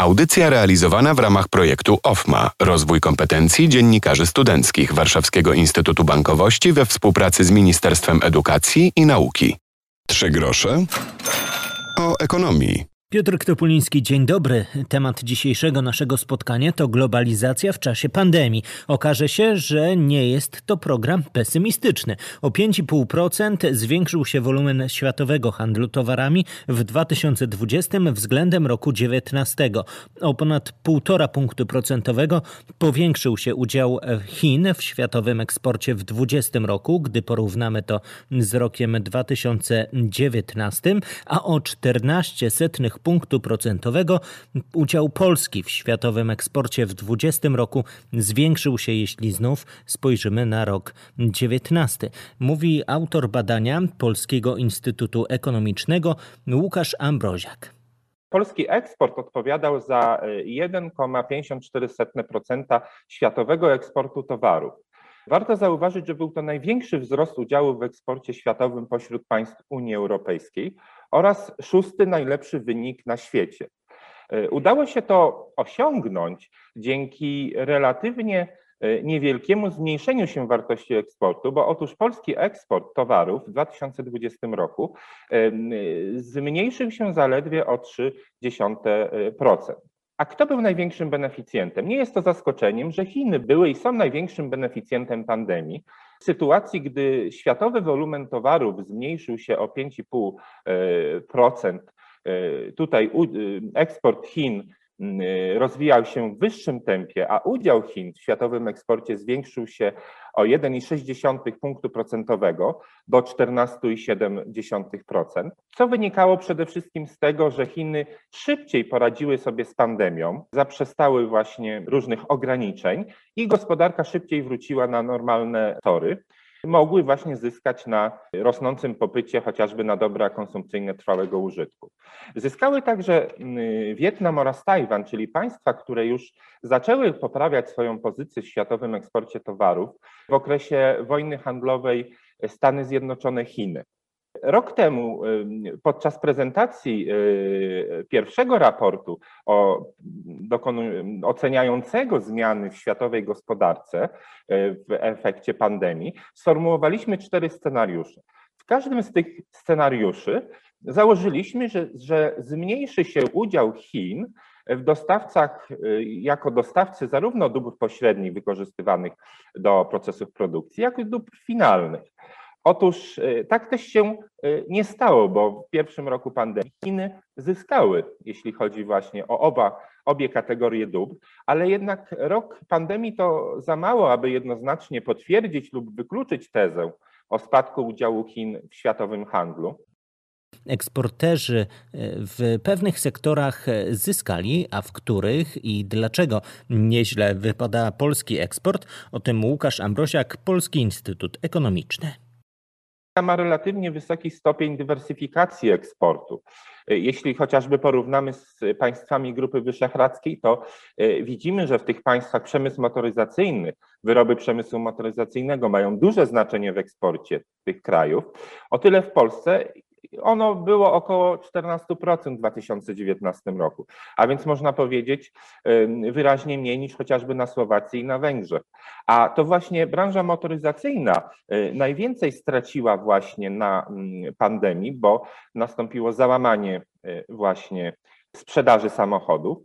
Audycja realizowana w ramach projektu OFMA Rozwój kompetencji dziennikarzy studenckich Warszawskiego Instytutu Bankowości we współpracy z Ministerstwem Edukacji i Nauki. Trzy grosze o ekonomii. Piotr Ktopuliński, dzień dobry. Temat dzisiejszego naszego spotkania to globalizacja w czasie pandemii. Okaże się, że nie jest to program pesymistyczny. O 5,5% zwiększył się wolumen światowego handlu towarami w 2020 względem roku 2019. O ponad 1,5 punktu procentowego powiększył się udział Chin w światowym eksporcie w 2020 roku, gdy porównamy to z rokiem 2019, a o 14 setnych punktu procentowego udział Polski w światowym eksporcie w 2020 roku zwiększył się, jeśli znów spojrzymy na rok 2019. Mówi autor badania Polskiego Instytutu Ekonomicznego Łukasz Ambroziak. Polski eksport odpowiadał za 1,54% światowego eksportu towarów. Warto zauważyć, że był to największy wzrost udziału w eksporcie światowym pośród państw Unii Europejskiej oraz szósty najlepszy wynik na świecie. E, udało się to osiągnąć dzięki relatywnie e, niewielkiemu zmniejszeniu się wartości eksportu, bo otóż polski eksport towarów w 2020 roku e, zmniejszył się zaledwie o 0,3%. A kto był największym beneficjentem? Nie jest to zaskoczeniem, że Chiny były i są największym beneficjentem pandemii. W sytuacji, gdy światowy wolumen towarów zmniejszył się o 5,5%, e, tutaj e, eksport Chin rozwijał się w wyższym tempie, a udział Chin w światowym eksporcie zwiększył się o 1,6 punktu procentowego do 14,7%, co wynikało przede wszystkim z tego, że Chiny szybciej poradziły sobie z pandemią, zaprzestały właśnie różnych ograniczeń i gospodarka szybciej wróciła na normalne tory mogły właśnie zyskać na rosnącym popycie chociażby na dobra konsumpcyjne trwałego użytku. Zyskały także mm, Wietnam oraz Tajwan, czyli państwa, które już zaczęły poprawiać swoją pozycję w światowym eksporcie towarów w okresie wojny handlowej Stany Zjednoczone Chiny. Rok temu podczas prezentacji y, pierwszego raportu o, oceniającego zmiany w światowej gospodarce y, w efekcie pandemii sformułowaliśmy cztery scenariusze. W każdym z tych scenariuszy założyliśmy, że, że zmniejszy się udział Chin w dostawcach, y, jako dostawcy zarówno dóbr pośrednich wykorzystywanych do procesów produkcji, jak i dóbr finalnych. Otóż e, tak też się e, nie stało, bo w pierwszym roku pandemii Chiny zyskały, jeśli chodzi właśnie o oba, obie kategorie dóbr, ale jednak rok pandemii to za mało, aby jednoznacznie potwierdzić lub wykluczyć tezę o spadku udziału Chin w światowym handlu. Eksporterzy e, w pewnych sektorach zyskali, a w których i dlaczego nieźle wypada polski eksport? O tym Łukasz Ambrosiak, Polski Instytut Ekonomiczny ma relatywnie wysoki stopień dywersyfikacji eksportu. Jeśli chociażby porównamy z państwami Grupy Wyszehradzkiej, to e, widzimy, że w tych państwach przemysł motoryzacyjny, wyroby przemysłu motoryzacyjnego mają duże znaczenie w eksporcie tych krajów. O tyle w Polsce ono było około 14% w 2019 roku, a więc można powiedzieć wyraźnie mniej niż chociażby na Słowacji i na Węgrzech. A to właśnie branża motoryzacyjna y, najwięcej straciła właśnie na pandemii, bo nastąpiło załamanie y, właśnie sprzedaży samochodów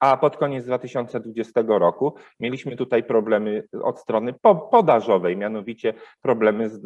a pod koniec 2020 roku mieliśmy tutaj problemy od strony podażowej, mianowicie problemy z,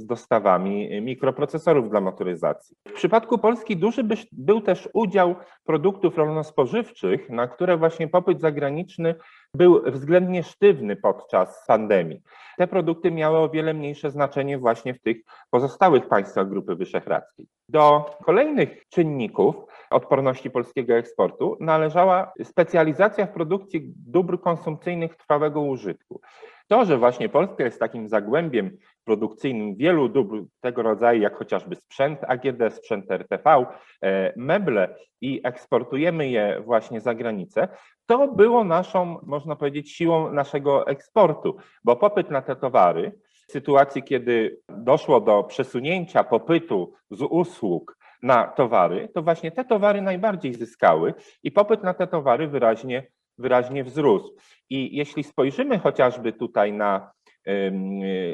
z dostawami mikroprocesorów dla motoryzacji. W przypadku Polski duży był też udział produktów rolno-spożywczych, na które właśnie popyt zagraniczny był względnie sztywny podczas pandemii. Te produkty miały o wiele mniejsze znaczenie właśnie w tych pozostałych państwach Grupy Wyszehradzkiej. Do kolejnych czynników odporności polskiego eksportu należała specjalizacja w produkcji dóbr konsumpcyjnych trwałego użytku. To, że właśnie Polska jest takim zagłębiem produkcyjnym wielu dóbr tego rodzaju, jak chociażby sprzęt AGD, sprzęt RTV, e, meble i eksportujemy je właśnie za granicę, to było naszą, można powiedzieć, siłą naszego eksportu, bo popyt na te towary w sytuacji, kiedy doszło do przesunięcia popytu z usług na towary, to właśnie te towary najbardziej zyskały i popyt na te towary wyraźnie, wyraźnie wzrósł. I jeśli spojrzymy chociażby tutaj na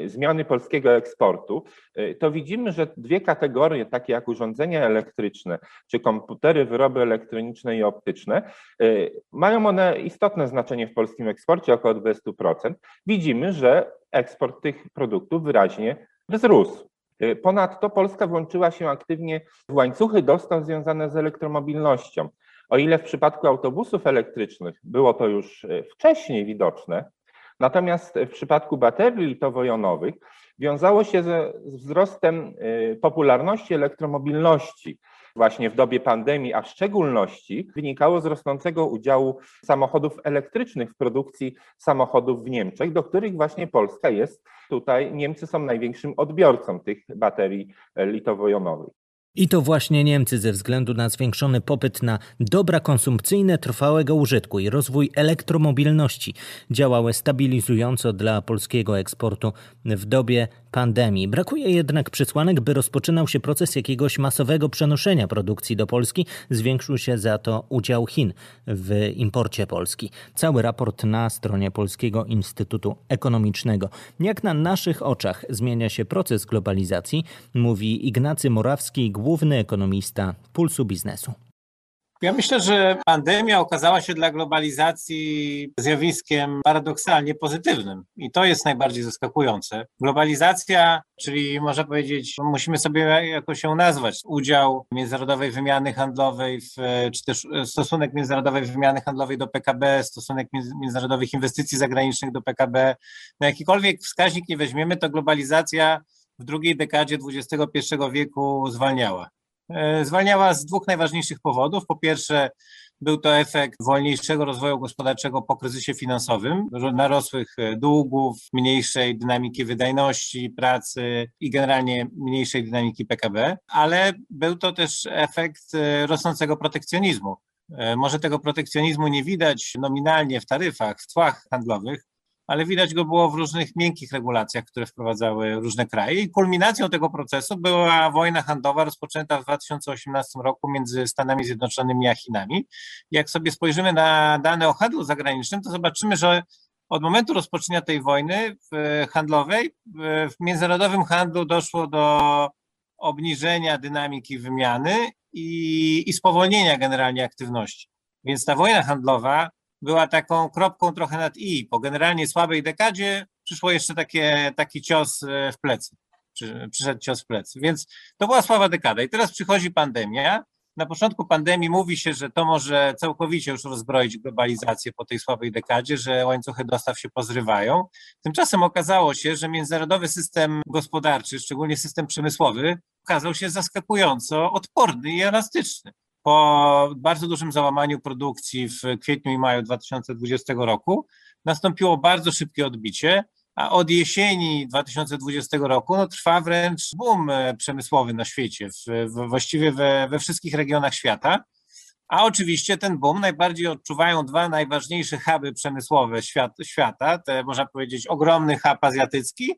zmiany polskiego eksportu, y, to widzimy, że dwie kategorie, takie jak urządzenia elektryczne, czy komputery, wyroby elektroniczne i optyczne, y, mają one istotne znaczenie w polskim eksporcie, około 20%. Widzimy, że eksport tych produktów wyraźnie wzrósł. Ponadto Polska włączyła się aktywnie w łańcuchy dostaw związane z elektromobilnością. O ile w przypadku autobusów elektrycznych było to już wcześniej widoczne, Natomiast w przypadku baterii litowo-jonowych wiązało się ze wzrostem y, popularności elektromobilności właśnie w dobie pandemii, a w szczególności wynikało z rosnącego udziału samochodów elektrycznych w produkcji samochodów w Niemczech, do których właśnie Polska jest tutaj, Niemcy są największym odbiorcą tych baterii litowo-jonowych. I to właśnie Niemcy ze względu na zwiększony popyt na dobra konsumpcyjne trwałego użytku i rozwój elektromobilności działały stabilizująco dla polskiego eksportu w dobie pandemii. Brakuje jednak przesłanek, by rozpoczynał się proces jakiegoś masowego przenoszenia produkcji do Polski. Zwiększył się za to udział Chin w imporcie Polski. Cały raport na stronie Polskiego Instytutu Ekonomicznego. Jak na naszych oczach zmienia się proces globalizacji, mówi Ignacy Morawski, główny ekonomista Pulsu Biznesu. Ja myślę, że pandemia okazała się dla globalizacji zjawiskiem paradoksalnie pozytywnym i to jest najbardziej zaskakujące. Globalizacja, czyli można powiedzieć, musimy sobie jakoś ją nazwać, udział międzynarodowej wymiany handlowej, w, czy też stosunek międzynarodowej wymiany handlowej do PKB, stosunek międzynarodowych inwestycji zagranicznych do PKB. Na jakikolwiek wskaźnik nie weźmiemy, to globalizacja w drugiej dekadzie XXI wieku zwalniała. E, zwalniała z dwóch najważniejszych powodów. Po pierwsze, był to efekt wolniejszego rozwoju gospodarczego po kryzysie finansowym, narosłych e, długów, mniejszej dynamiki wydajności pracy i generalnie mniejszej dynamiki PKB, ale był to też efekt e, rosnącego protekcjonizmu. Może tego protekcjonizmu nie widać nominalnie w taryfach, w tłach handlowych, ale widać go było w różnych miękkich regulacjach, które wprowadzały różne kraje. I kulminacją tego procesu była wojna handlowa rozpoczęta w 2018 roku między Stanami Zjednoczonymi a Chinami. Jak sobie spojrzymy na dane o handlu zagranicznym, to zobaczymy, że od momentu rozpoczęcia tej wojny handlowej w międzynarodowym handlu doszło do obniżenia dynamiki wymiany i, i spowolnienia generalnie aktywności. Więc ta wojna handlowa była taką kropką trochę nad i. Po generalnie słabej dekadzie przyszło jeszcze takie, taki cios e, w plecy. Przyszedł cios w plecy. Więc to była słaba dekada. I teraz przychodzi pandemia. Na początku pandemii mówi się, że to może całkowicie już rozbroić globalizację po tej słabej dekadzie, że łańcuchy dostaw się pozrywają. Tymczasem okazało się, że międzynarodowy system gospodarczy, szczególnie system przemysłowy, okazał się zaskakująco odporny i elastyczny po bardzo dużym załamaniu produkcji w kwietniu i maju 2020 roku nastąpiło bardzo szybkie odbicie, a od jesieni 2020 roku no, trwa wręcz boom e, przemysłowy na świecie, w, w, właściwie we, we wszystkich regionach świata. A oczywiście ten boom najbardziej odczuwają dwa najważniejsze huby przemysłowe świat, świata, te można powiedzieć ogromny hub azjatycki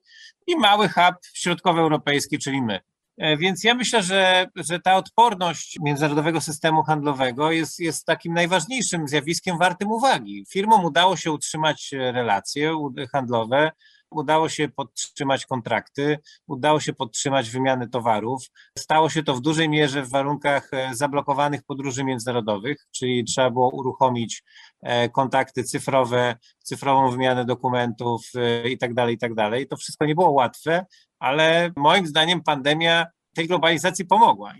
i mały hub środkowoeuropejski, czyli my. E, więc ja myślę, że, że ta odporność międzynarodowego systemu handlowego jest, jest takim najważniejszym zjawiskiem wartym uwagi. Firmom udało się utrzymać relacje handlowe, udało się podtrzymać kontrakty, udało się podtrzymać wymianę towarów. Stało się to w dużej mierze w warunkach e, zablokowanych podróży międzynarodowych, czyli trzeba było uruchomić e, kontakty cyfrowe, cyfrową wymianę dokumentów itd., tak itd. Tak to wszystko nie było łatwe, ale moim zdaniem pandemia tej globalizacji pomogła.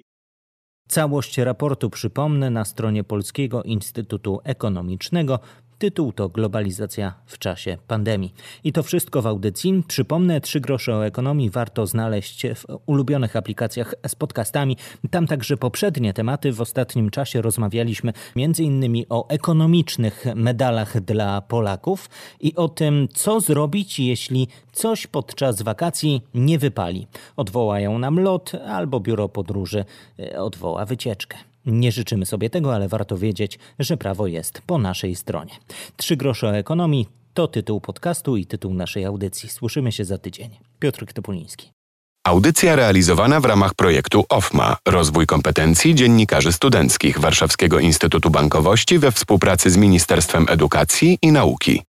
Całość raportu przypomnę na stronie Polskiego Instytutu Ekonomicznego Tytuł to Globalizacja w czasie pandemii. I to wszystko w audycji. Przypomnę, trzy grosze o ekonomii warto znaleźć w ulubionych aplikacjach z podcastami. Tam także poprzednie tematy. W ostatnim czasie rozmawialiśmy m.in. o ekonomicznych medalach dla Polaków i o tym, co zrobić, jeśli coś podczas wakacji nie wypali. Odwołają nam lot albo biuro podróży e, odwoła wycieczkę. Nie życzymy sobie tego, ale warto wiedzieć, że prawo jest po naszej stronie. Trzy grosze o ekonomii to tytuł podcastu i tytuł naszej audycji. Słyszymy się za tydzień. Piotr Topuliński. Audycja realizowana w ramach projektu OFMA Rozwój kompetencji dziennikarzy studenckich Warszawskiego Instytutu Bankowości we współpracy z Ministerstwem Edukacji i Nauki.